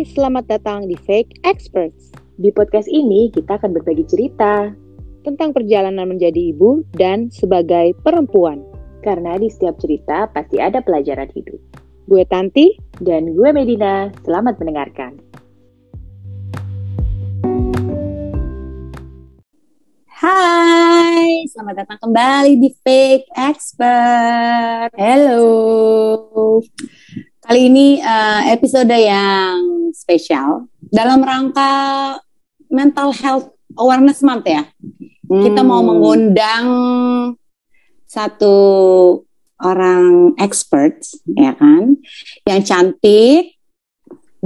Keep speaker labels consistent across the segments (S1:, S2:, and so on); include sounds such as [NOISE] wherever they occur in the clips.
S1: Hai, selamat datang di Fake Experts. Di podcast ini kita akan berbagi cerita tentang perjalanan menjadi ibu dan sebagai perempuan. Karena di setiap cerita pasti ada pelajaran hidup. Gue Tanti
S2: dan gue Medina. Selamat mendengarkan.
S3: Hai, selamat datang kembali di Fake Expert. Hello. Kali ini uh, episode yang spesial dalam rangka mental health awareness month ya. Hmm. Kita mau hmm. mengundang satu orang expert ya kan, yang cantik,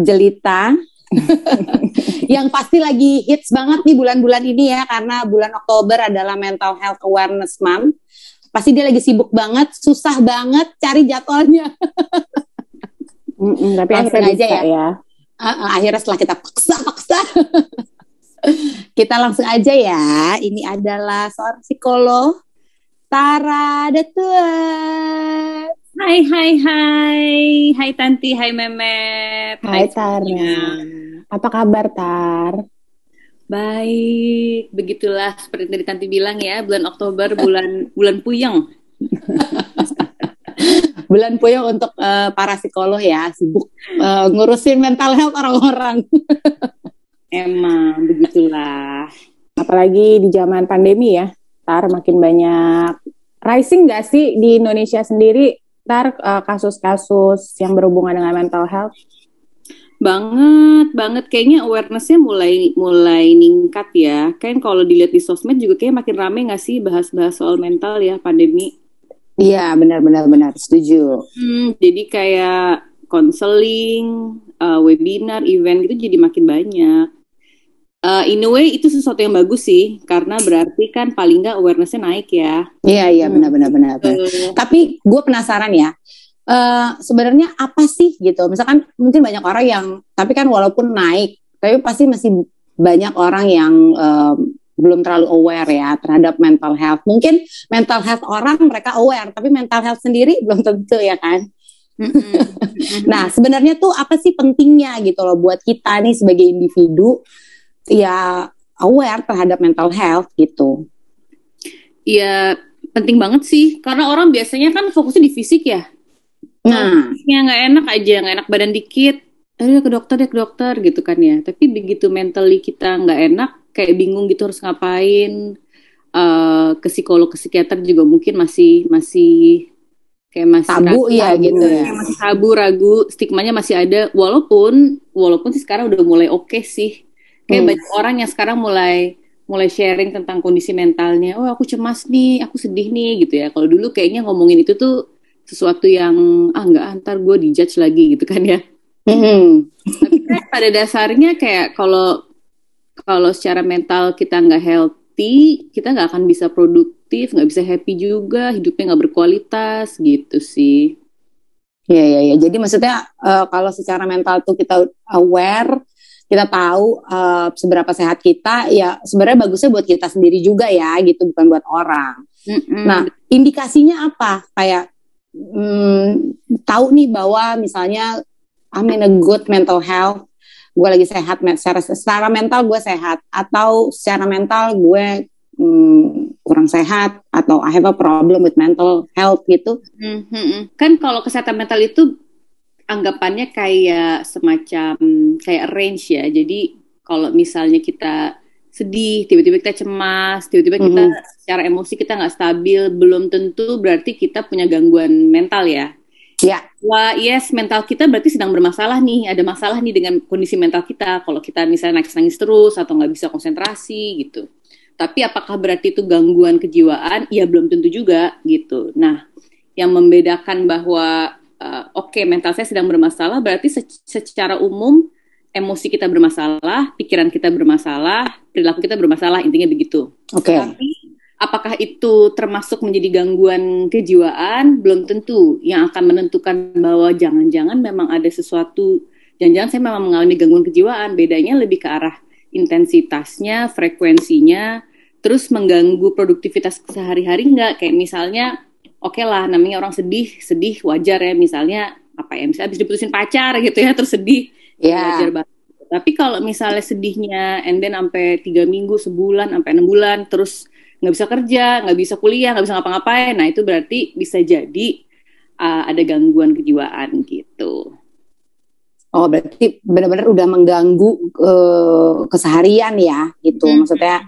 S3: jelita, [LAUGHS] yang pasti lagi hits banget nih bulan-bulan ini ya karena bulan Oktober adalah mental health awareness month. Pasti dia lagi sibuk banget, susah banget cari jadwalnya. [LAUGHS]
S2: Mm -mm, tapi langsung akhirnya aja ya. ya.
S3: Uh, uh, akhirnya setelah kita paksa-paksa, [LAUGHS] kita langsung aja ya. Ini adalah seorang psikolog, Tara Detuat.
S4: Hai, hai, hai. Hai Tanti, hai Memet.
S2: Hai, hai Tara. Apa kabar, Tar?
S4: Baik, begitulah seperti tadi Tanti bilang ya, bulan Oktober bulan bulan puyeng. [LAUGHS]
S3: bulan puyeng untuk uh, para psikolog ya sibuk uh, ngurusin mental health orang-orang. [LAUGHS]
S4: Emang begitulah.
S2: Apalagi di zaman pandemi ya, tar makin banyak rising gak sih di Indonesia sendiri tar eh, kasus-kasus yang berhubungan dengan mental health?
S4: Banget, banget. Kayaknya awarenessnya mulai mulai ningkat ya. Kan kalau dilihat di sosmed juga kayak makin rame gak sih bahas-bahas soal mental ya pandemi.
S3: Iya benar-benar benar setuju.
S4: Hmm, jadi kayak konseling, uh, webinar, event gitu jadi makin banyak. Uh, in a way itu sesuatu yang bagus sih karena berarti kan paling nggak awarenessnya naik ya.
S3: Iya iya benar-benar benar. Uh. Tapi gue penasaran ya. Uh, sebenarnya apa sih gitu? Misalkan mungkin banyak orang yang tapi kan walaupun naik, tapi pasti masih banyak orang yang uh, belum terlalu aware ya terhadap mental health. Mungkin mental health orang mereka aware, tapi mental health sendiri belum tentu ya kan. [LAUGHS] nah sebenarnya tuh apa sih pentingnya gitu loh buat kita nih sebagai individu ya aware terhadap mental health gitu.
S4: Iya penting banget sih karena orang biasanya kan fokusnya di fisik ya. Nah, yang nggak enak aja, nggak enak badan dikit, ayo ke dokter deh ke dokter gitu kan ya. Tapi begitu mentally kita nggak enak, kayak bingung gitu harus ngapain. Uh, ke psikolog ke psikiater juga mungkin masih masih kayak masih
S3: tabu ragu, ya gitu ya.
S4: masih tabu ragu. Stigmanya masih ada. Walaupun walaupun sih sekarang udah mulai oke okay sih. Kayak hmm. banyak orang yang sekarang mulai mulai sharing tentang kondisi mentalnya. Oh aku cemas nih aku sedih nih gitu ya. Kalau dulu kayaknya ngomongin itu tuh sesuatu yang ah nggak antar gue dijudge lagi gitu kan ya. Hmm. tapi kan pada dasarnya kayak kalau kalau secara mental kita nggak healthy, kita nggak akan bisa produktif, nggak bisa happy juga, hidupnya nggak berkualitas gitu sih.
S3: Iya iya iya. Jadi maksudnya uh, kalau secara mental tuh kita aware, kita tahu uh, seberapa sehat kita, ya sebenarnya bagusnya buat kita sendiri juga ya, gitu bukan buat orang. Mm -mm. Nah indikasinya apa? Kayak mm, tahu nih bahwa misalnya I'm in a good mental health, gue lagi sehat secara secara mental gue sehat atau secara mental gue hmm, kurang sehat atau I have a problem with mental health gitu.
S4: Hmm, hmm. Kan kalau kesehatan mental itu anggapannya kayak semacam kayak range ya. Jadi kalau misalnya kita sedih, tiba-tiba kita cemas, tiba-tiba kita mm -hmm. secara emosi kita nggak stabil, belum tentu berarti kita punya gangguan mental ya.
S3: Ya.
S4: Wah, yes, mental kita berarti sedang bermasalah nih. Ada masalah nih dengan kondisi mental kita. Kalau kita misalnya nangis-nangis terus atau nggak bisa konsentrasi gitu. Tapi apakah berarti itu gangguan kejiwaan? Ya belum tentu juga gitu. Nah, yang membedakan bahwa uh, oke okay, mental saya sedang bermasalah berarti secara umum emosi kita bermasalah, pikiran kita bermasalah, perilaku kita bermasalah. Intinya begitu.
S3: Oke. Okay.
S4: Tapi Apakah itu termasuk menjadi gangguan kejiwaan? Belum tentu. Yang akan menentukan bahwa jangan-jangan memang ada sesuatu, jangan-jangan saya memang mengalami gangguan kejiwaan. Bedanya lebih ke arah intensitasnya, frekuensinya, terus mengganggu produktivitas sehari-hari enggak? Kayak misalnya, oke okay lah, namanya orang sedih, sedih wajar ya. Misalnya apa ya misalnya habis diputusin pacar gitu ya terus sedih
S3: Ya.
S4: wajar banget. Tapi kalau misalnya sedihnya and then sampai tiga minggu, sebulan, sampai enam bulan, terus nggak bisa kerja, nggak bisa kuliah, nggak bisa ngapa-ngapain, nah itu berarti bisa jadi uh, ada gangguan kejiwaan gitu.
S3: Oh, berarti benar-benar udah mengganggu eh, keseharian ya, gitu.
S4: Hmm.
S3: Maksudnya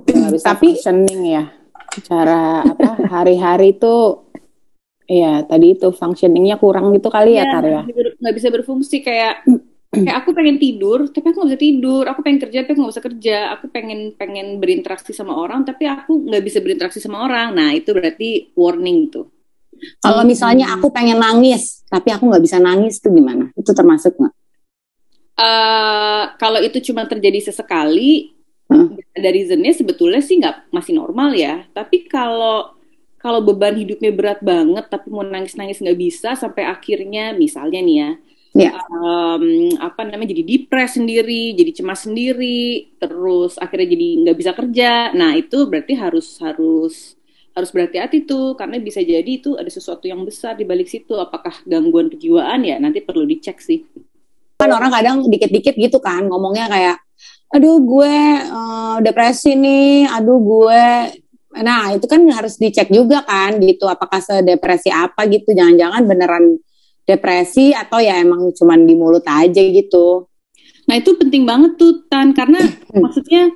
S2: nggak bisa
S3: Tapi-
S2: functioning ya cara apa hari-hari itu ya tadi itu functioningnya kurang gitu kali ya
S4: Iya,
S2: Tar ya
S4: nggak bisa ber- nggak bisa berfungsi kayak kayak aku pengen tidur tapi aku nggak bisa tidur aku pengen kerja tapi aku nggak bisa kerja aku pengen pengen berinteraksi sama orang tapi aku nggak bisa berinteraksi sama orang nah itu berarti warning tuh
S3: kalau misalnya aku pengen nangis, tapi aku nggak bisa nangis itu gimana? Itu termasuk nggak?
S4: eh kalau itu cuma terjadi sesekali,
S3: Hmm.
S4: dari reasonnya sebetulnya sih nggak masih normal ya. Tapi kalau kalau beban hidupnya berat banget, tapi mau nangis-nangis nggak bisa sampai akhirnya, misalnya nih ya,
S3: Ya.
S4: em, apa namanya jadi depres sendiri, jadi cemas sendiri, terus akhirnya jadi nggak bisa kerja. Nah itu berarti harus harus harus berhati-hati tuh karena bisa jadi itu ada sesuatu yang besar di balik situ. Apakah gangguan kejiwaan ya? Nanti perlu dicek sih.
S3: Kan orang kadang dikit-dikit gitu kan ngomongnya kayak, aduh gue eh, depresi nih, aduh gue, nah itu kan harus dicek juga kan gitu, apakah sedepresi apa gitu, jangan-jangan beneran depresi atau ya emang cuman di mulut aja gitu.
S4: Nah itu penting banget tuh Tan karena maksudnya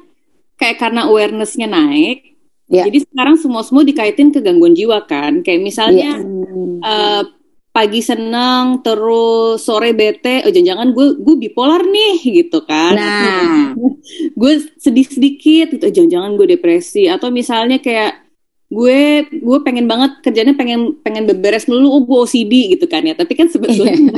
S4: kayak karena awarenessnya naik,
S3: Ya.
S4: jadi sekarang semua semua dikaitin ke gangguan jiwa kan, kayak misalnya eh, pagi seneng terus sore bete, oh jangan-jangan gue gue bipolar nih gitu kan,
S3: Nah, [LAUGHS]
S4: gue sedih sedikit gitu, oh, jangan-jangan gue depresi. Atau misalnya kayak gue gue pengen banget kerjanya pengen pengen beberes melulu, oh gue OCD gitu kan ya, tapi kan sebetulnya [LAUGHS]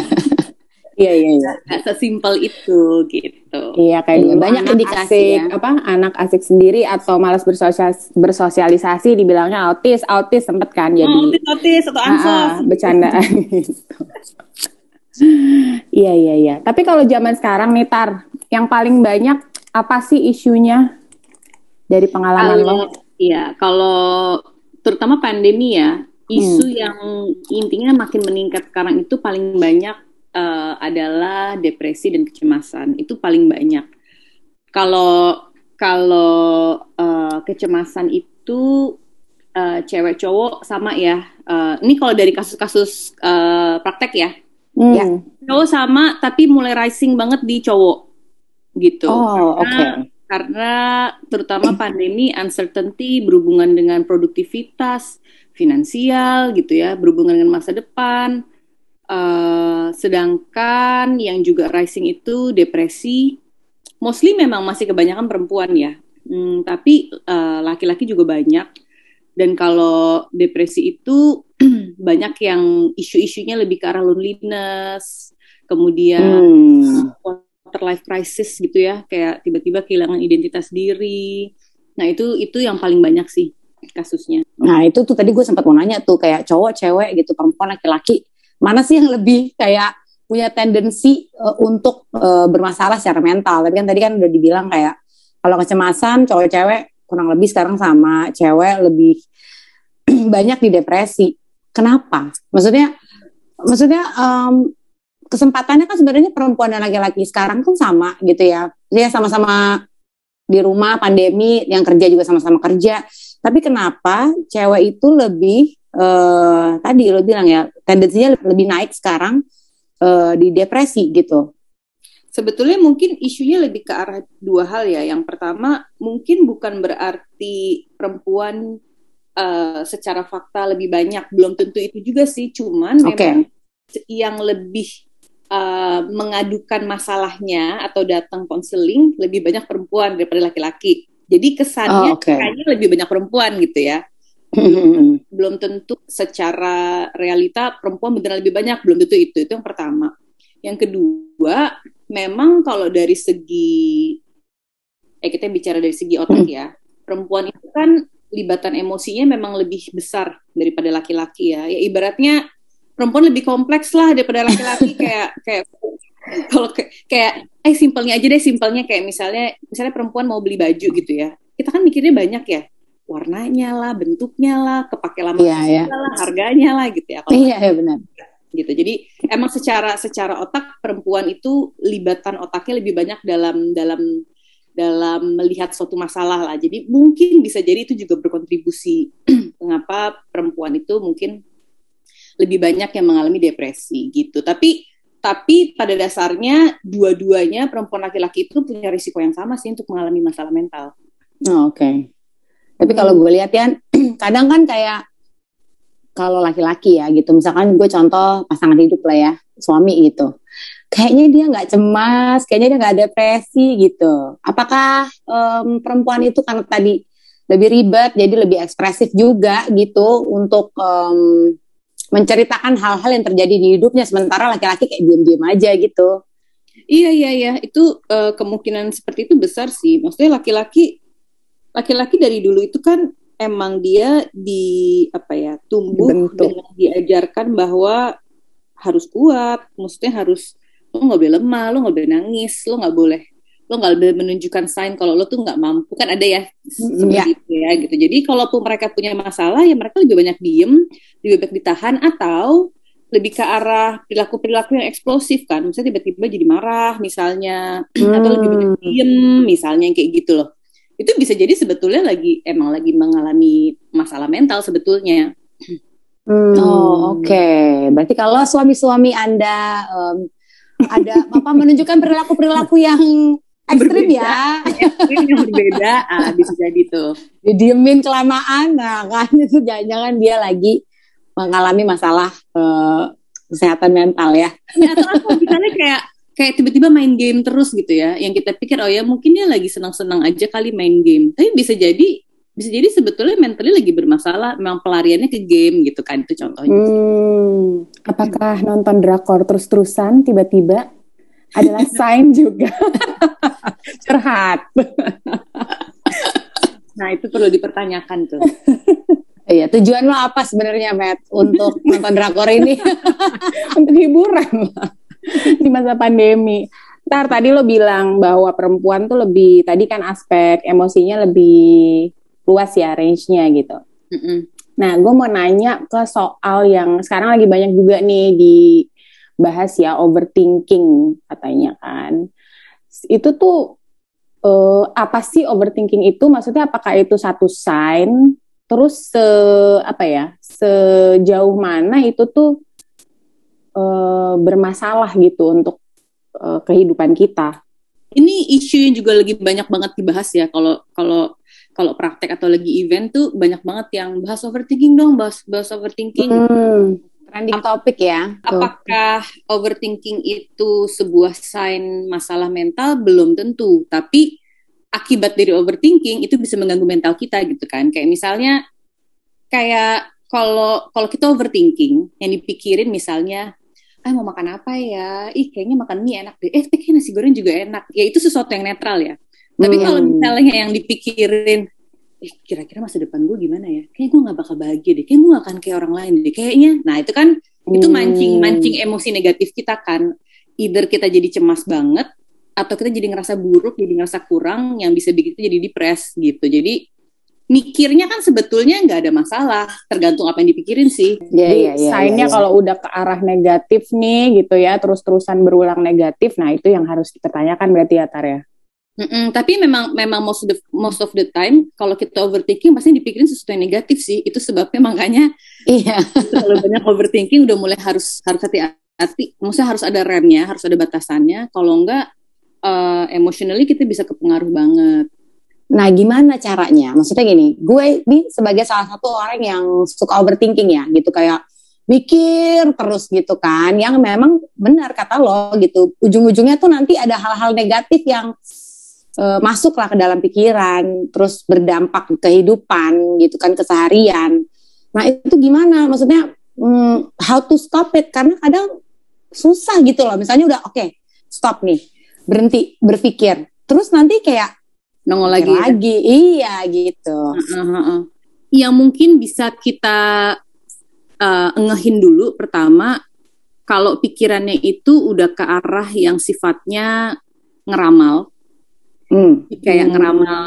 S3: iya iya iya.
S4: nggak sesimpel itu gitu.
S2: Iya kayak
S3: Iya,
S2: dulu
S3: banyak
S2: anak
S3: indikasi
S2: asik,
S3: ya.
S2: apa anak asik sendiri atau malas bersosialis- bersosialisasi dibilangnya autis, autis sempet kan jadi
S4: Oh, otis, otis atau ansos.
S2: ah, bercandaan [LAUGHS] gitu. Iya iya iya. Tapi kalau zaman sekarang nih Tar, yang paling banyak apa sih isunya dari pengalaman lo?
S4: Iya, kalau terutama pandemi ya, isu yang intinya makin meningkat sekarang itu paling banyak eh, adalah depresi dan kecemasan. Itu paling banyak. Kalau kalau eh, kecemasan itu eh, cewek cowok sama ya. Eh, ini kalau dari kasus-kasus eh, praktek ya.
S2: Hmm.
S3: Ya.
S4: Cowok sama tapi mulai rising banget di cowok gitu.
S3: Oh, oke.
S4: Karena- Karena terutama pandemi uncertainty berhubungan dengan produktivitas, finansial gitu ya, berhubungan dengan masa depan. Eh, sedangkan yang juga rising itu depresi, mostly memang masih kebanyakan perempuan ya. Hmm, tapi eh, laki-laki juga banyak. Dan kalau depresi itu [CLEARS THROAT] banyak yang isu-isunya lebih ke arah loneliness, kemudian
S3: Hmm.
S4: Quarter life crisis gitu ya, kayak tiba-tiba kehilangan identitas diri. Nah itu itu yang paling banyak sih kasusnya.
S3: Nah itu tuh tadi gue sempat mau nanya tuh kayak cowok, cewek gitu, perempuan, laki-laki, mana sih yang lebih kayak punya tendensi eh, untuk eh, bermasalah secara mental? Tapi kan tadi kan udah dibilang kayak kalau kecemasan cowok cewek kurang lebih sekarang sama, cewek lebih [CLEARS THROAT] banyak di depresi. Kenapa? Maksudnya, maksudnya em, kesempatannya kan sebenarnya perempuan dan laki-laki sekarang kan sama gitu ya. Dia sama-sama di rumah pandemi, yang kerja juga sama-sama kerja. Tapi kenapa cewek itu lebih eh, tadi lo bilang ya tendensinya lebih naik sekarang eh, di depresi gitu.
S4: Sebetulnya mungkin isunya lebih ke arah dua hal ya. Yang pertama mungkin bukan berarti perempuan eh, secara fakta lebih banyak, belum tentu itu juga sih. Cuman
S3: Oke.
S4: memang yang lebih eh, mengadukan masalahnya atau datang konseling lebih banyak perempuan daripada laki-laki. Jadi kesannya
S3: Oh, oke.
S4: kayaknya lebih banyak perempuan gitu ya. belum tentu secara realita perempuan beneran lebih banyak belum tentu itu itu yang pertama yang kedua memang kalau dari segi eh kita bicara dari segi otak ya perempuan itu kan libatan emosinya memang lebih besar daripada laki-laki ya ya ibaratnya perempuan lebih kompleks lah daripada laki-laki [LAUGHS] kayak kayak kalau kayak, kayak eh simpelnya aja deh simpelnya kayak misalnya misalnya perempuan mau beli baju gitu ya kita kan mikirnya banyak ya warnanya lah bentuknya lah kepake lama
S3: Iya, iya.
S4: lah harganya lah gitu ya kalau
S3: Iya, iya benar.
S4: gitu. Jadi emang secara secara otak perempuan itu libatan otaknya lebih banyak dalam dalam dalam melihat suatu masalah lah. Jadi mungkin bisa jadi itu juga berkontribusi [CLEARS THROAT] mengapa perempuan itu mungkin lebih banyak yang mengalami depresi gitu. Tapi tapi pada dasarnya dua-duanya perempuan laki-laki itu punya risiko yang sama sih untuk mengalami masalah mental.
S3: Oh, Oke. Okay. Tapi kalau gue lihat ya, [CLEARS THROAT] kadang kan kayak kalau laki-laki ya gitu, misalkan gue contoh pasangan hidup lah ya, suami gitu. Kayaknya dia nggak cemas, kayaknya dia nggak depresi gitu. Apakah um, perempuan itu karena tadi lebih ribet, jadi lebih ekspresif juga gitu untuk um, menceritakan hal-hal yang terjadi di hidupnya, sementara laki-laki kayak diam-diam aja gitu.
S4: Iya iya iya, itu uh, kemungkinan seperti itu besar sih. Maksudnya laki-laki laki-laki dari dulu itu kan emang dia di apa ya tumbuh Bentuk. dengan diajarkan bahwa harus kuat, maksudnya harus lo nggak boleh lemah, lo nggak boleh nangis, lo nggak boleh lo nggak boleh menunjukkan sign kalau lo tuh nggak mampu kan ada ya seperti yeah. itu ya gitu. Jadi kalaupun mereka punya masalah ya mereka lebih banyak diem, lebih banyak ditahan atau lebih ke arah perilaku-perilaku yang eksplosif kan, misalnya tiba-tiba jadi marah misalnya hmm. [CLEARS THROAT] atau lebih banyak diem misalnya kayak gitu loh itu bisa jadi sebetulnya lagi emang lagi mengalami masalah mental sebetulnya.
S3: Hmm. Oh oke, okay. berarti kalau suami-suami anda um, ada apa menunjukkan perilaku-perilaku yang ekstrim ya,
S4: ekstrim yang berbeda, [LAUGHS] ah, bisa jadi tuh.
S3: Didiemin kelamaan, nah kan [LAUGHS] itu jangan-jangan dia lagi mengalami masalah uh, kesehatan mental ya.
S4: ya atau misalnya kayak kayak tiba-tiba main game terus gitu ya. Yang kita pikir oh ya mungkin dia lagi senang-senang aja kali main game. Tapi bisa jadi bisa jadi sebetulnya mentally lagi bermasalah. Memang pelariannya ke game gitu kan itu contohnya.
S2: Hmm, apakah nonton drakor terus-terusan tiba-tiba adalah sign juga [LAUGHS] curhat
S4: nah itu perlu dipertanyakan tuh
S3: Iya, tujuan lo apa sebenarnya, Matt, untuk [LAUGHS] nonton drakor ini? [LAUGHS]
S2: untuk hiburan di masa pandemi. Ntar tadi lo bilang bahwa perempuan tuh lebih tadi kan aspek emosinya lebih luas ya range-nya gitu. Mm -mm. Nah, gue mau nanya ke soal yang sekarang lagi banyak juga nih dibahas ya overthinking katanya kan. Itu tuh uh, apa sih overthinking itu? Maksudnya apakah itu satu sign? Terus se apa ya? Sejauh mana itu tuh uh, bermasalah gitu untuk uh, kehidupan kita.
S4: Ini isu yang juga lagi banyak banget dibahas ya kalau kalau kalau praktek atau lagi event tuh banyak banget yang bahas overthinking dong, bahas bahas overthinking. Hmm,
S3: trending topik ya.
S4: Apakah overthinking itu sebuah sign masalah mental? Belum tentu, tapi akibat dari overthinking itu bisa mengganggu mental kita gitu kan. Kayak misalnya kayak kalau kalau kita overthinking yang dipikirin misalnya ah mau makan apa ya ih kayaknya makan mie enak deh eh kayaknya nasi goreng juga enak ya itu sesuatu yang netral ya tapi hmm. kalau misalnya yang dipikirin eh kira-kira masa depan gue gimana ya kayaknya gue nggak bakal bahagia deh kayaknya gue gak akan kayak orang lain deh kayaknya nah itu kan hmm. itu mancing mancing emosi negatif kita kan either kita jadi cemas banget atau kita jadi ngerasa buruk jadi ngerasa kurang yang bisa bikin kita jadi depres gitu jadi mikirnya kan sebetulnya nggak ada masalah, tergantung apa yang dipikirin sih.
S2: Iya, iya, iya. Signnya ya, kalau udah ke arah negatif nih gitu ya, terus-terusan berulang negatif, nah itu yang harus dipertanyakan berarti ya Tar ya.
S4: Mm -mm, tapi memang memang most of the most of the time kalau kita overthinking pasti dipikirin sesuatu yang negatif sih. Itu sebabnya makanya iya [LAUGHS] kalau banyak overthinking udah mulai harus harus hati-hati. Maksudnya harus ada remnya, harus ada batasannya. Kalau enggak uh, emotionally kita bisa kepengaruh banget.
S3: Nah, gimana caranya? Maksudnya gini, gue ini sebagai salah satu orang yang suka overthinking ya, gitu kayak mikir terus gitu kan, yang memang benar kata lo gitu. Ujung-ujungnya tuh nanti ada hal-hal negatif yang uh, masuk lah ke dalam pikiran, terus berdampak ke kehidupan gitu kan keseharian. Nah, itu gimana? Maksudnya hmm, how to stop it? Karena kadang susah gitu loh. Misalnya udah oke, okay, stop nih, berhenti berpikir. Terus nanti kayak
S4: nongol lagi
S3: ya? lagi iya gitu uh, uh,
S4: uh. yang mungkin bisa kita uh, engehin dulu pertama kalau pikirannya itu udah ke arah yang sifatnya ngeramal hmm. kayak hmm. ngeramal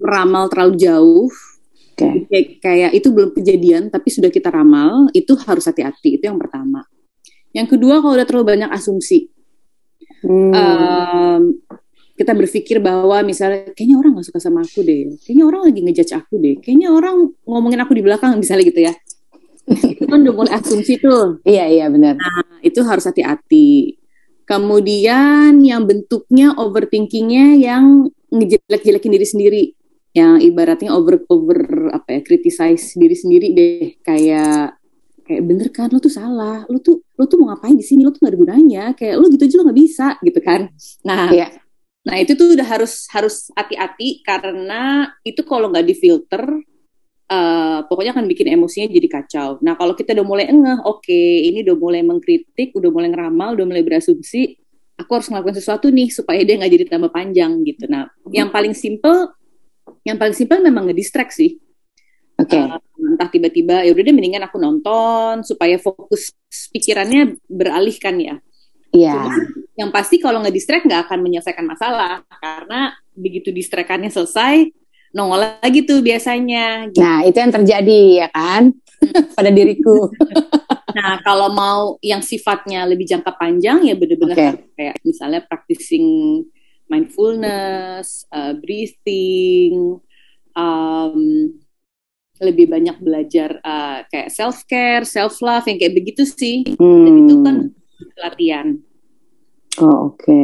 S4: ngeramal terlalu jauh okay. kayak, kayak itu belum kejadian tapi sudah kita ramal itu harus hati-hati itu yang pertama Yang kedua kalau udah terlalu banyak asumsi.
S3: Hmm.
S4: Um, kita berpikir bahwa misalnya kayaknya orang nggak suka sama aku deh, kayaknya orang lagi ngejudge aku deh, kayaknya orang ngomongin aku di belakang misalnya gitu ya. [LAUGHS] itu kan udah mulai asumsi tuh.
S3: Iya iya benar.
S4: Nah, itu harus hati-hati. Kemudian yang bentuknya overthinkingnya yang ngejelek-jelekin diri sendiri, yang ibaratnya over over apa ya criticize diri sendiri deh, kayak kayak bener kan lo tuh salah, lo tuh lo tuh mau ngapain di sini, lo tuh gak ada gunanya, kayak lo gitu aja lo nggak bisa. Gitu kan. Nah,
S3: Iya.
S4: Nah itu tuh udah harus harus hati-hati karena itu kalau nggak difilter, eh pokoknya akan bikin emosinya jadi kacau. Nah kalau kita udah mulai engeh, oke ini udah mulai mengkritik, udah mulai ngeramal, udah mulai berasumsi, aku harus ngelakuin sesuatu nih supaya dia nggak jadi tambah panjang gitu. Nah yang paling simple, yang paling simple memang ngedistract sih.
S3: Oke.
S4: Uh, entah tiba-tiba ya udah deh mendingan aku nonton supaya fokus pikirannya beralihkan ya.
S3: Iya.
S4: Yang pasti kalau nggak distract nggak akan menyelesaikan masalah karena begitu distractannya selesai nongol lagi tuh biasanya. gitu.
S3: Nah itu yang terjadi ya kan [LAUGHS] pada diriku. [LAUGHS]
S4: Nah kalau mau yang sifatnya lebih jangka panjang ya bener-bener
S3: Oke.
S4: harus kayak misalnya practicing mindfulness, uh, breathing, um, lebih banyak belajar uh, kayak self care, self love yang kayak begitu sih. Dan itu kan latihan.
S3: Oh, Oke.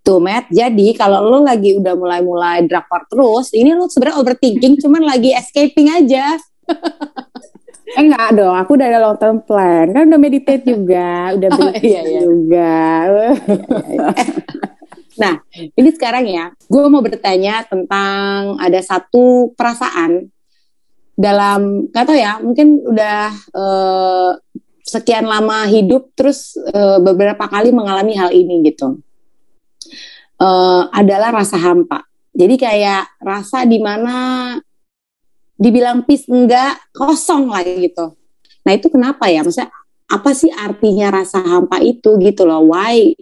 S3: Tuh, Matt. Jadi kalau lo lagi udah mulai-mulai drakor terus, ini lo sebenarnya overthinking, cuman lagi escaping aja. [LAUGHS] eh enggak dong, aku udah ada long term plan. Kan udah meditate juga, udah [LAUGHS]
S4: Oh, iya, iya.
S3: juga. [LAUGHS] nah, ini sekarang ya, gue mau bertanya tentang ada satu perasaan dalam, gak tau ya, mungkin udah eh, sekian lama hidup terus eh, beberapa kali mengalami hal ini gitu Eh, adalah rasa hampa jadi kayak rasa di mana dibilang pis enggak kosong lah gitu nah itu kenapa ya maksudnya apa sih artinya rasa hampa itu gitu loh why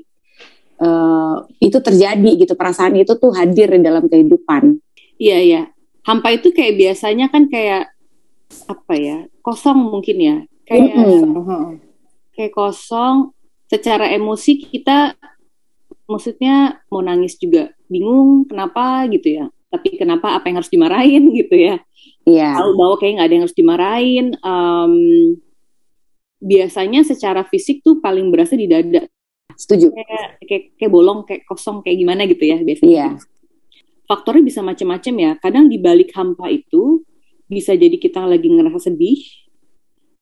S3: eh, itu terjadi gitu perasaan itu tuh hadir di dalam kehidupan
S4: Iya iya. Hampa itu kayak biasanya kan kayak apa ya? Kosong mungkin ya. Kayak
S3: Mm-mm.
S4: kayak kosong secara emosi kita maksudnya mau nangis juga bingung kenapa gitu ya. Tapi kenapa apa yang harus dimarahin [LAUGHS] gitu ya.
S3: iya
S4: Tahu bahwa kayak nggak ada yang harus dimarahin. Em, biasanya secara fisik tuh paling berasa di dada.
S3: setuju
S4: Kayak, kayak kayak bolong, kayak kosong, kayak gimana gitu ya biasanya.
S3: Iya.
S4: faktornya bisa macam-macam ya. Kadang di balik hampa itu bisa jadi kita lagi ngerasa sedih,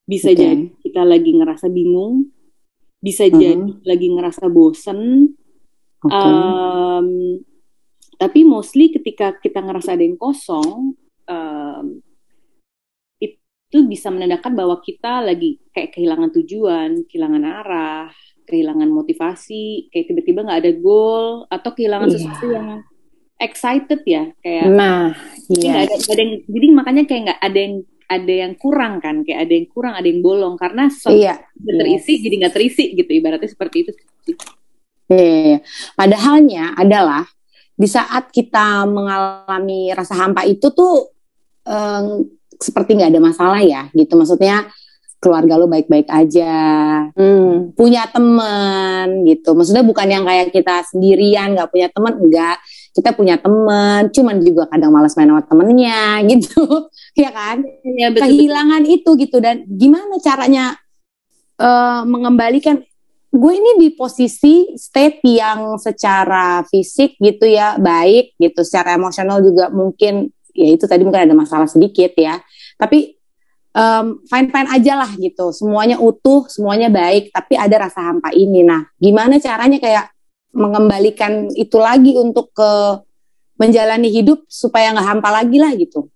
S4: bisa
S3: Oke.
S4: jadi kita lagi ngerasa bingung, bisa
S3: Mhm.
S4: jadi lagi ngerasa bosen.
S3: Oke
S4: Em, tapi mostly ketika kita ngerasa ada yang kosong, em, itu bisa menandakan bahwa kita lagi kayak kehilangan tujuan, kehilangan arah, kehilangan motivasi, kayak tiba-tiba nggak ada goal atau kehilangan
S3: Iya.
S4: sesuatu yang excited ya, kayak
S3: nah iya
S4: ada, ada yang, jadi makanya kayak nggak ada yang ada yang kurang kan, kayak ada yang kurang, ada yang bolong karena sesuatu
S3: iya
S4: terisi jadi nggak terisi gitu, ibaratnya seperti itu. Sih.
S3: Iya, padahalnya adalah di saat kita mengalami rasa hampa itu tuh em, seperti nggak ada masalah ya, gitu. Maksudnya keluarga lo baik-baik aja, Hmm, punya teman gitu. Maksudnya bukan yang kayak kita sendirian nggak punya teman, enggak. Kita punya teman, cuman juga kadang malas main sama temennya [LAUGHS] gitu, ya kan?
S4: Ya betul.
S3: kehilangan itu gitu dan gimana caranya eh, mengembalikan gue ini di posisi state yang secara fisik gitu ya baik gitu. Secara emosional juga mungkin ya itu tadi mungkin ada masalah sedikit ya. Tapi fine fine aja lah gitu. Semuanya utuh semuanya baik tapi ada rasa hampa ini. Nah gimana caranya kayak mengembalikan itu lagi untuk ke menjalani hidup supaya nggak hampa lagi lah gitu?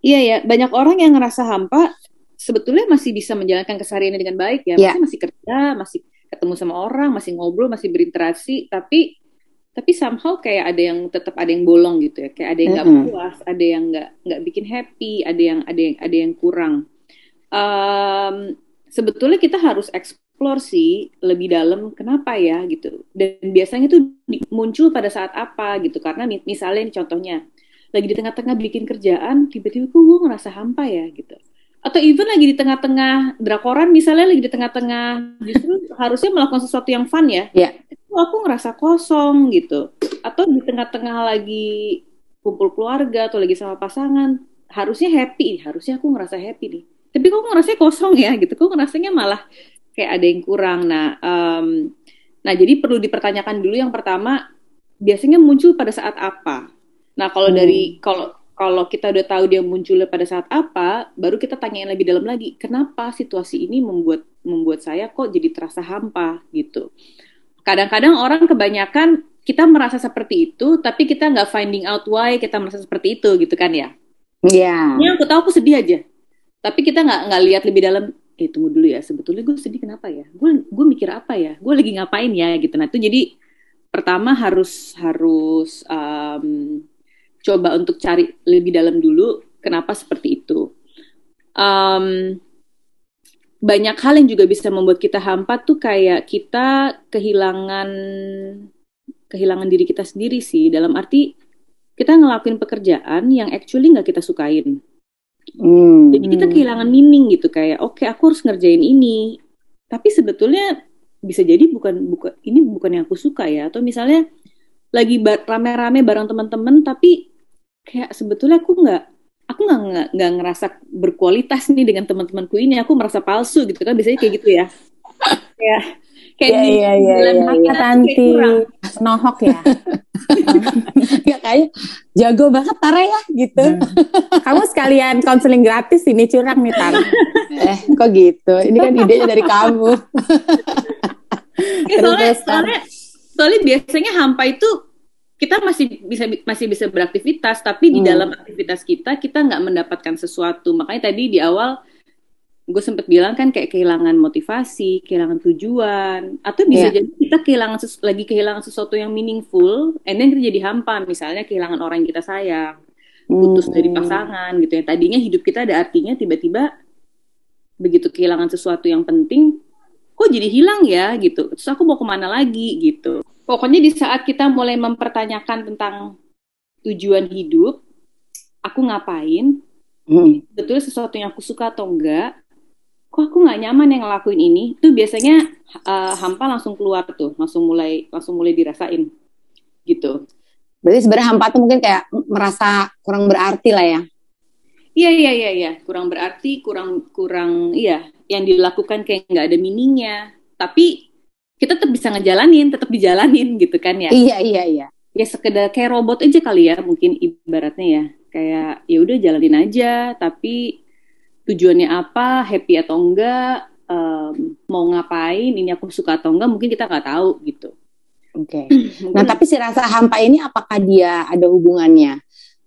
S4: Iya ya, banyak orang yang ngerasa hampa sebetulnya masih bisa menjalankan kesehariannya dengan baik ya.
S3: Iya.
S4: Maksudnya masih kerja, masih ketemu sama orang, masih ngobrol, masih berinteraksi, tapi tapi somehow kayak ada yang tetap ada yang bolong gitu ya. Kayak ada yang nggak
S3: Mm-mm.
S4: puas, ada yang nggak nggak bikin happy, ada yang ada yang ada yang kurang. Em, sebetulnya kita harus explore sih lebih dalam kenapa ya gitu. Dan biasanya di- muncul pada saat apa gitu. Karena mi- misalnya ini contohnya lagi di tengah-tengah bikin kerjaan, tiba-tiba kok gue ngerasa hampa ya gitu. Atau even lagi di tengah-tengah drakoran misalnya lagi di tengah-tengah justru harusnya melakukan sesuatu yang fun ya.
S3: Iya.
S4: Itu aku ngerasa kosong gitu. Atau di tengah-tengah lagi kumpul keluarga atau lagi sama pasangan harusnya happy, harusnya aku ngerasa happy nih. Tapi kok ngerasanya kosong ya gitu. Kok ngerasanya malah kayak ada yang kurang. Nah, um, nah jadi perlu dipertanyakan dulu yang pertama biasanya muncul pada saat apa. Nah, kalau
S3: Hmm.
S4: dari kalau kalau kita udah tahu dia munculnya pada saat apa, baru kita tanyain lebih dalam lagi, kenapa situasi ini membuat membuat saya kok jadi terasa hampa gitu. Kadang-kadang orang kebanyakan kita merasa seperti itu, tapi kita nggak finding out why kita merasa seperti itu gitu kan ya.
S3: Iya.
S4: Ini aku tahu aku sedih aja, tapi kita nggak nggak lihat lebih dalam. Eh tunggu dulu ya, sebetulnya gue sedih kenapa ya? Gue gue mikir apa ya? Gue lagi ngapain ya gitu. Nah itu jadi pertama harus harus um, coba untuk cari lebih dalam dulu kenapa seperti itu. Um, banyak hal yang juga bisa membuat kita hampa tuh kayak kita kehilangan kehilangan diri kita sendiri sih dalam arti kita ngelakuin pekerjaan yang actually nggak kita sukain.
S3: Hmm.
S4: Jadi kita kehilangan meaning gitu kayak oke aku harus ngerjain ini. Tapi sebetulnya bisa jadi bukan bukan ini bukan yang aku suka ya atau misalnya lagi rame-rame bareng teman-teman tapi kayak sebetulnya aku nggak aku nggak nggak ngerasa berkualitas nih dengan teman-temanku ini aku merasa palsu gitu kan biasanya kayak gitu ya [LAUGHS] kayak kayak
S3: iya,
S4: mata
S2: Kak
S4: tuh kayak
S2: Tanti nohok ya. [LAUGHS] [LAUGHS]
S3: Ya kayak jago banget Tara ya gitu.
S2: Kamu sekalian konseling gratis ini curang nih Tar.
S3: eh kok gitu? Ini kan idenya dari kamu.
S4: Ya, soalnya, soalnya, soalnya biasanya hampa itu kita masih bisa masih bisa beraktivitas, tapi di
S3: Hmm.
S4: dalam aktivitas kita kita nggak mendapatkan sesuatu. Makanya tadi di awal gue sempet bilang kan kayak kehilangan motivasi, kehilangan tujuan, atau bisa
S3: Iya.
S4: jadi kita kehilangan lagi kehilangan sesuatu yang meaningful, and then kita jadi hampa. Misalnya kehilangan orang yang kita sayang, putus dari
S3: Hmm.
S4: pasangan gitu ya. Tadinya hidup kita ada artinya, tiba-tiba begitu kehilangan sesuatu yang penting, kok jadi hilang ya gitu. Terus aku mau ke mana lagi gitu. Pokoknya di saat kita mulai mempertanyakan tentang tujuan hidup, aku ngapain,
S3: Hmm.
S4: betulnya sesuatu yang aku suka atau enggak, kok aku nggak nyaman yang ngelakuin ini, itu biasanya uh, hampa langsung keluar tuh, langsung mulai langsung mulai dirasain gitu.
S3: Berarti sebenarnya hampa tuh mungkin kayak merasa kurang berarti lah ya.
S4: Iya iya iya iya, kurang berarti, kurang kurang iya, yang dilakukan kayak nggak ada meaningnya. Tapi kita tetap bisa ngejalanin, tetap dijalanin [LAUGHS] gitu kan ya.
S3: Iya iya iya.
S4: Ya sekedar kayak robot aja kali ya, mungkin ibaratnya ya. Kayak ya udah jalanin aja, tapi tujuannya apa, happy atau enggak, em, mau ngapain, ini aku suka atau enggak, mungkin kita nggak tahu gitu.
S3: Oke.
S4: Mungkin [CLEARS THROAT]
S3: Nah tapi si rasa hampa ini apakah dia ada hubungannya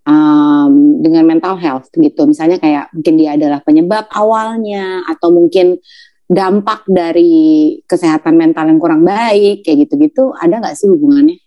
S3: um, dengan mental health gitu? Misalnya kayak mungkin dia adalah penyebab awalnya atau mungkin dampak dari kesehatan mental yang kurang baik kayak gitu-gitu ada nggak sih hubungannya?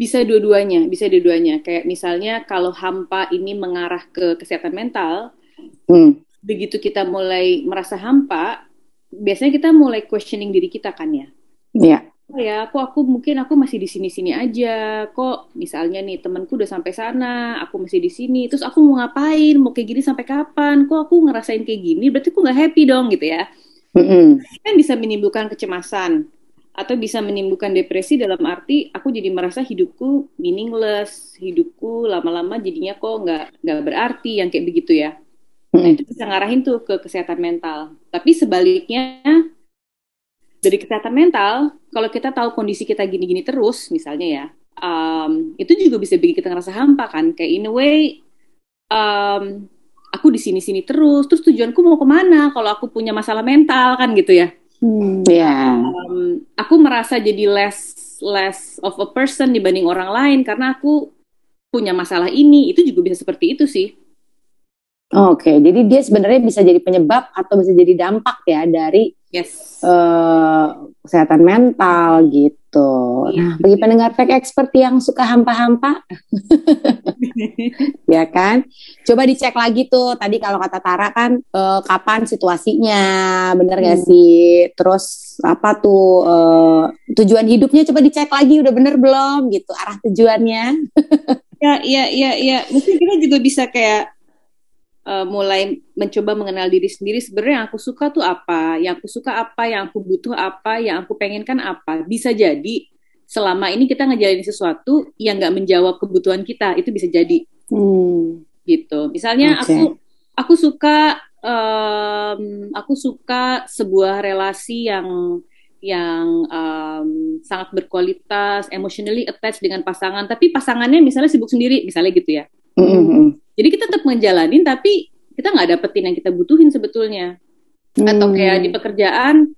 S4: Bisa dua-duanya, bisa dua-duanya. Kayak misalnya kalau hampa ini mengarah ke kesehatan mental,
S3: Hmm.
S4: begitu kita mulai merasa hampa, biasanya kita mulai questioning diri kita kan ya.
S3: Iya.
S4: Ya, kok aku mungkin aku masih di sini-sini aja. Kok misalnya nih temanku udah sampai sana, aku masih di sini. Terus aku mau ngapain? Mau kayak gini sampai kapan? Kok aku ngerasain kayak gini? Berarti aku nggak happy dong gitu ya.
S3: Mm-mm.
S4: Kan bisa menimbulkan kecemasan atau bisa menimbulkan depresi dalam arti aku jadi merasa hidupku meaningless, hidupku lama-lama jadinya kok nggak nggak berarti yang kayak begitu ya. Nah, itu bisa ngarahin tuh ke kesehatan mental. Tapi sebaliknya, dari kesehatan mental, kalau kita tahu kondisi kita gini-gini terus, misalnya ya, um, itu juga bisa bikin kita ngerasa hampa kan. Kayak in a way, um, aku di sini-sini terus, terus tujuanku mau ke mana kalau aku punya masalah mental kan gitu ya.
S2: Hmm.
S3: Iya.
S4: Um, aku merasa jadi less less of a person dibanding orang lain karena aku punya masalah ini. Itu juga bisa seperti itu sih.
S3: Oke, jadi dia sebenarnya bisa jadi penyebab atau bisa jadi dampak ya dari
S4: Yes.
S3: eh, kesehatan mental gitu.
S4: Iya.
S3: Nah, bagi pendengar fake expert yang suka hampa-hampa, [LAUGHS] ya kan, coba dicek lagi tuh. Tadi kalau kata Tara kan, eh, kapan situasinya, bener gak
S2: Hmm.
S3: sih? Terus apa tuh eh, tujuan hidupnya? Coba dicek lagi, udah bener belum gitu arah tujuannya. [LAUGHS]
S4: Ya, iya, iya, iya. Mungkin kita juga bisa kayak uh, mulai mencoba mengenal diri sendiri sebenarnya yang aku suka tuh apa, yang aku suka apa, yang aku butuh apa, yang aku pengenkan apa. Bisa jadi selama ini kita ngejalanin sesuatu yang nggak menjawab kebutuhan kita, itu bisa jadi. Hmm. Gitu. Misalnya okay. aku aku suka um, aku suka sebuah relasi yang yang um, sangat berkualitas, emotionally attached dengan pasangan, tapi pasangannya misalnya sibuk sendiri, misalnya gitu ya. Mm-hmm. Jadi kita tetap menjalanin, tapi kita nggak dapetin yang kita butuhin sebetulnya. Mm. Atau kayak di pekerjaan,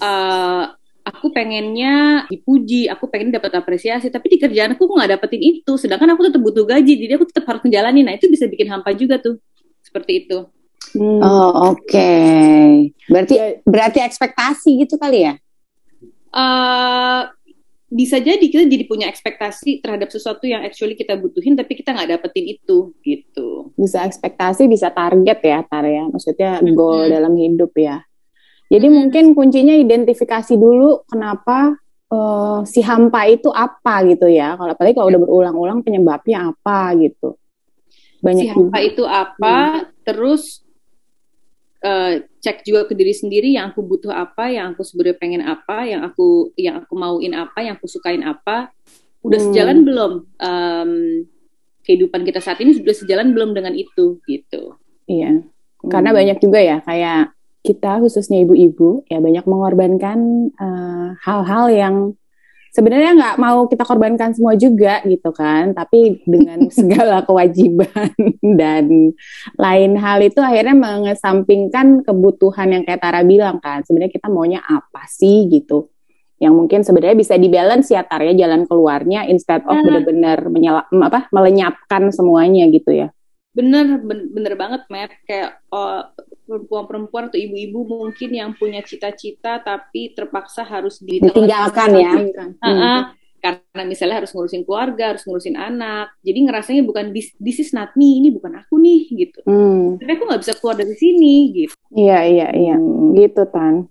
S4: uh, aku pengennya dipuji, aku pengen dapat apresiasi, tapi di kerjaan aku nggak dapetin itu, sedangkan aku tetap butuh gaji, jadi aku tetap harus menjalani. Nah itu bisa bikin hampa juga tuh, seperti itu.
S3: Hmm. Oh oke, okay. berarti berarti ekspektasi gitu kali ya?
S4: uh, bisa jadi kita jadi punya ekspektasi terhadap sesuatu yang actually kita butuhin tapi kita nggak dapetin itu gitu.
S2: Bisa ekspektasi bisa target ya tar ya. Maksudnya goal -hmm. dalam hidup ya. Jadi -hmm. mungkin kuncinya identifikasi dulu kenapa uh, si hampa itu apa gitu ya. Kalau apalagi kalau udah berulang-ulang penyebabnya apa gitu.
S4: Banyak si hampa itu apa hmm. terus uh, cek juga ke diri sendiri yang aku butuh apa, yang aku sebenarnya pengen apa, yang aku yang aku mauin apa, yang aku sukain apa, udah hmm. sejalan belum um, kehidupan kita saat ini sudah sejalan belum dengan itu gitu.
S2: Iya, hmm. karena banyak juga ya kayak kita khususnya ibu-ibu ya banyak mengorbankan eh, hal-hal uh, yang sebenarnya nggak mau kita korbankan semua juga gitu kan. Tapi dengan [LAUGHS] segala kewajiban [LAUGHS] dan lain hal itu akhirnya mengesampingkan kebutuhan yang kayak Tara bilang kan. Sebenarnya kita maunya apa sih gitu? Yang mungkin sebenarnya bisa dibalance ya Tara ya jalan keluarnya instead of nah. benar-benar apa melenyapkan semuanya gitu ya
S4: bener bener banget Matt. Kayak oh, perempuan-perempuan atau ibu-ibu mungkin yang punya cita-cita tapi terpaksa harus
S3: ditinggalkan ya.
S4: hmm. karena misalnya harus ngurusin keluarga harus ngurusin anak. Jadi ngerasanya bukan this, this is not me ini bukan aku nih gitu. Hmm. tapi aku nggak bisa keluar dari sini gitu.
S2: Iya iya iya. Gitu tan.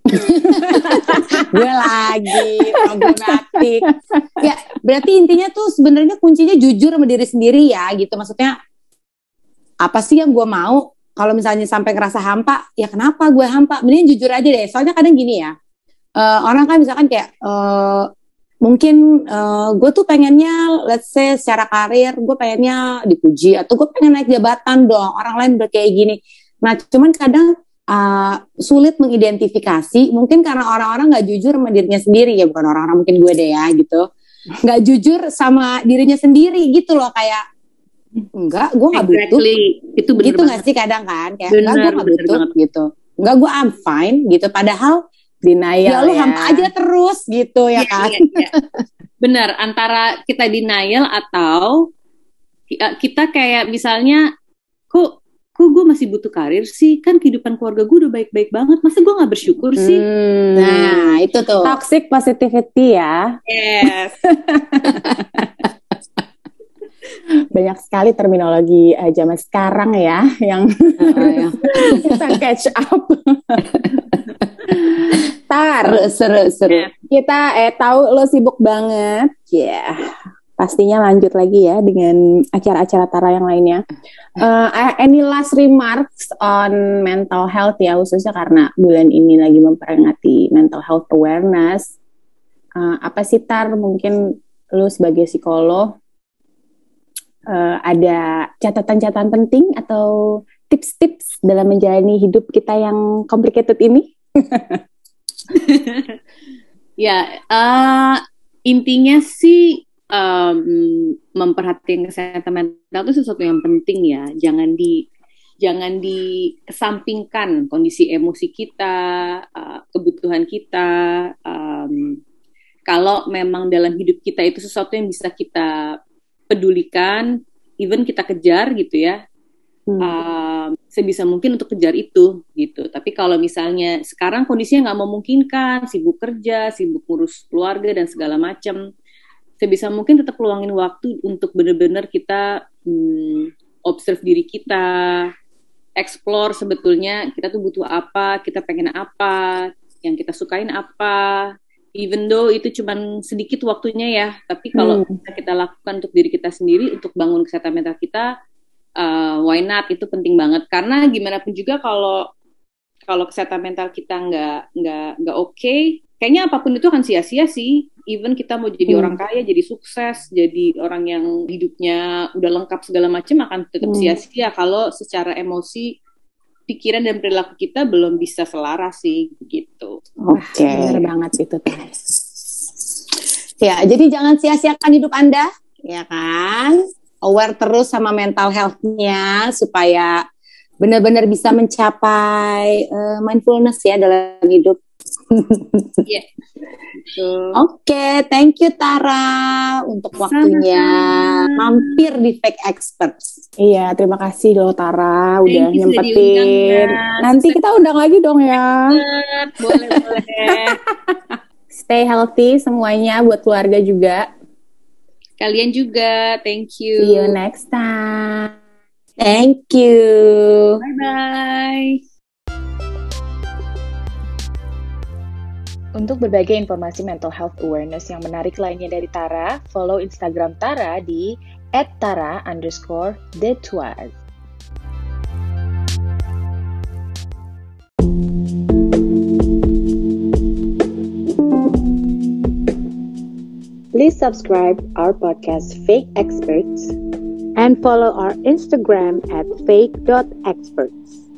S2: [LAUGHS]
S3: Gue lagi problematik. Ya berarti intinya tuh sebenarnya kuncinya jujur sama diri sendiri ya gitu. Maksudnya apa sih yang gue mau? Kalau misalnya sampai ngerasa hampa ya kenapa gue hampa? Mending jujur aja deh. Soalnya kadang gini ya uh, orang kan misalkan kayak uh, mungkin uh, gue tuh pengennya let's say secara karir gue pengennya dipuji atau gue pengen naik jabatan dong. Orang lain udah kayak gini. Nah cuman kadang uh, sulit mengidentifikasi. Mungkin karena orang-orang nggak jujur sama sendiri. Ya bukan orang-orang mungkin gue deh ya gitu. Nggak jujur sama dirinya sendiri gitu loh kayak enggak gue nggak exactly. butuh. Itu bener gitu nggak sih kadang kan? Kayak bener, enggak gue nggak butuh banget. gitu. Enggak gue I'm fine gitu. Padahal denial ya lu ya. hampa aja terus gitu ya, ya kan? ya, ya.
S4: bener antara kita denial atau kita kayak misalnya kok kok gue masih butuh karir sih? Kan kehidupan keluarga gue udah baik-baik banget. Masa gue nggak bersyukur sih? Hmm,
S3: nah itu tuh.
S2: Toxic positivity ya.
S4: Yes [LAUGHS]
S2: banyak sekali terminologi uh, zaman sekarang ya yang oh, ya. [LAUGHS] kita catch up. Tar, seru, seru. Yeah. Kita eh tahu lo sibuk banget, ya. Yeah. Pastinya lanjut lagi ya dengan acara-acara Tara yang lainnya. Uh, any last remarks on mental health ya, khususnya karena bulan ini lagi memperingati mental health awareness. Uh, apa sih Tar mungkin lu sebagai psikolog uh, ada catatan-catatan penting atau tips-tips dalam menjalani hidup kita yang complicated ini? [LAUGHS]
S4: ya, uh, intinya sih um, memperhatikan kesehatan mental itu sesuatu yang penting ya. Jangan di jangan dikesampingkan kondisi emosi kita, uh, kebutuhan kita. Um, kalau memang dalam hidup kita itu sesuatu yang bisa kita pedulikan, even kita kejar gitu ya, hmm. uh, sebisa mungkin untuk kejar itu gitu. Tapi kalau misalnya sekarang kondisinya nggak memungkinkan, sibuk kerja, sibuk ngurus keluarga dan segala macam, sebisa mungkin tetap luangin waktu untuk benar-benar kita hmm, observe diri kita, explore sebetulnya kita tuh butuh apa, kita pengen apa, yang kita sukain apa, even though itu cuma sedikit waktunya ya, tapi kalau hmm. kita lakukan untuk diri kita sendiri untuk bangun kesehatan mental kita, uh, why not itu penting banget karena gimana pun juga kalau kalau kesehatan mental kita nggak nggak nggak oke okay, kayaknya apa pun itu akan sia-sia sih even kita mau jadi hmm. orang kaya jadi sukses jadi orang yang hidupnya udah lengkap segala macam akan tetap hmm. sia-sia kalau secara emosi pikiran dan perilaku kita belum bisa selaras sih gitu.
S2: Oke, okay. benar banget itu
S3: Ya, jadi jangan sia-siakan hidup Anda, ya kan? Aware terus sama mental health-nya supaya benar-benar bisa mencapai uh, mindfulness ya dalam hidup.
S4: Yeah.
S3: Oke, okay, thank you Tara untuk waktunya mampir di Fake Experts.
S2: Iya, terima kasih loh Tara udah nyempetin. Nanti kita undang lagi dong ya.
S4: Boleh, boleh. [LAUGHS]
S2: Stay healthy semuanya buat keluarga juga.
S4: Kalian juga, thank you.
S2: See you next time.
S3: Thank you.
S4: Bye bye.
S1: Untuk berbagai informasi mental health awareness yang menarik lainnya dari Tara, follow Instagram Tara di @tara underscore. Please subscribe our podcast Fake Experts and follow our Instagram at fake.experts.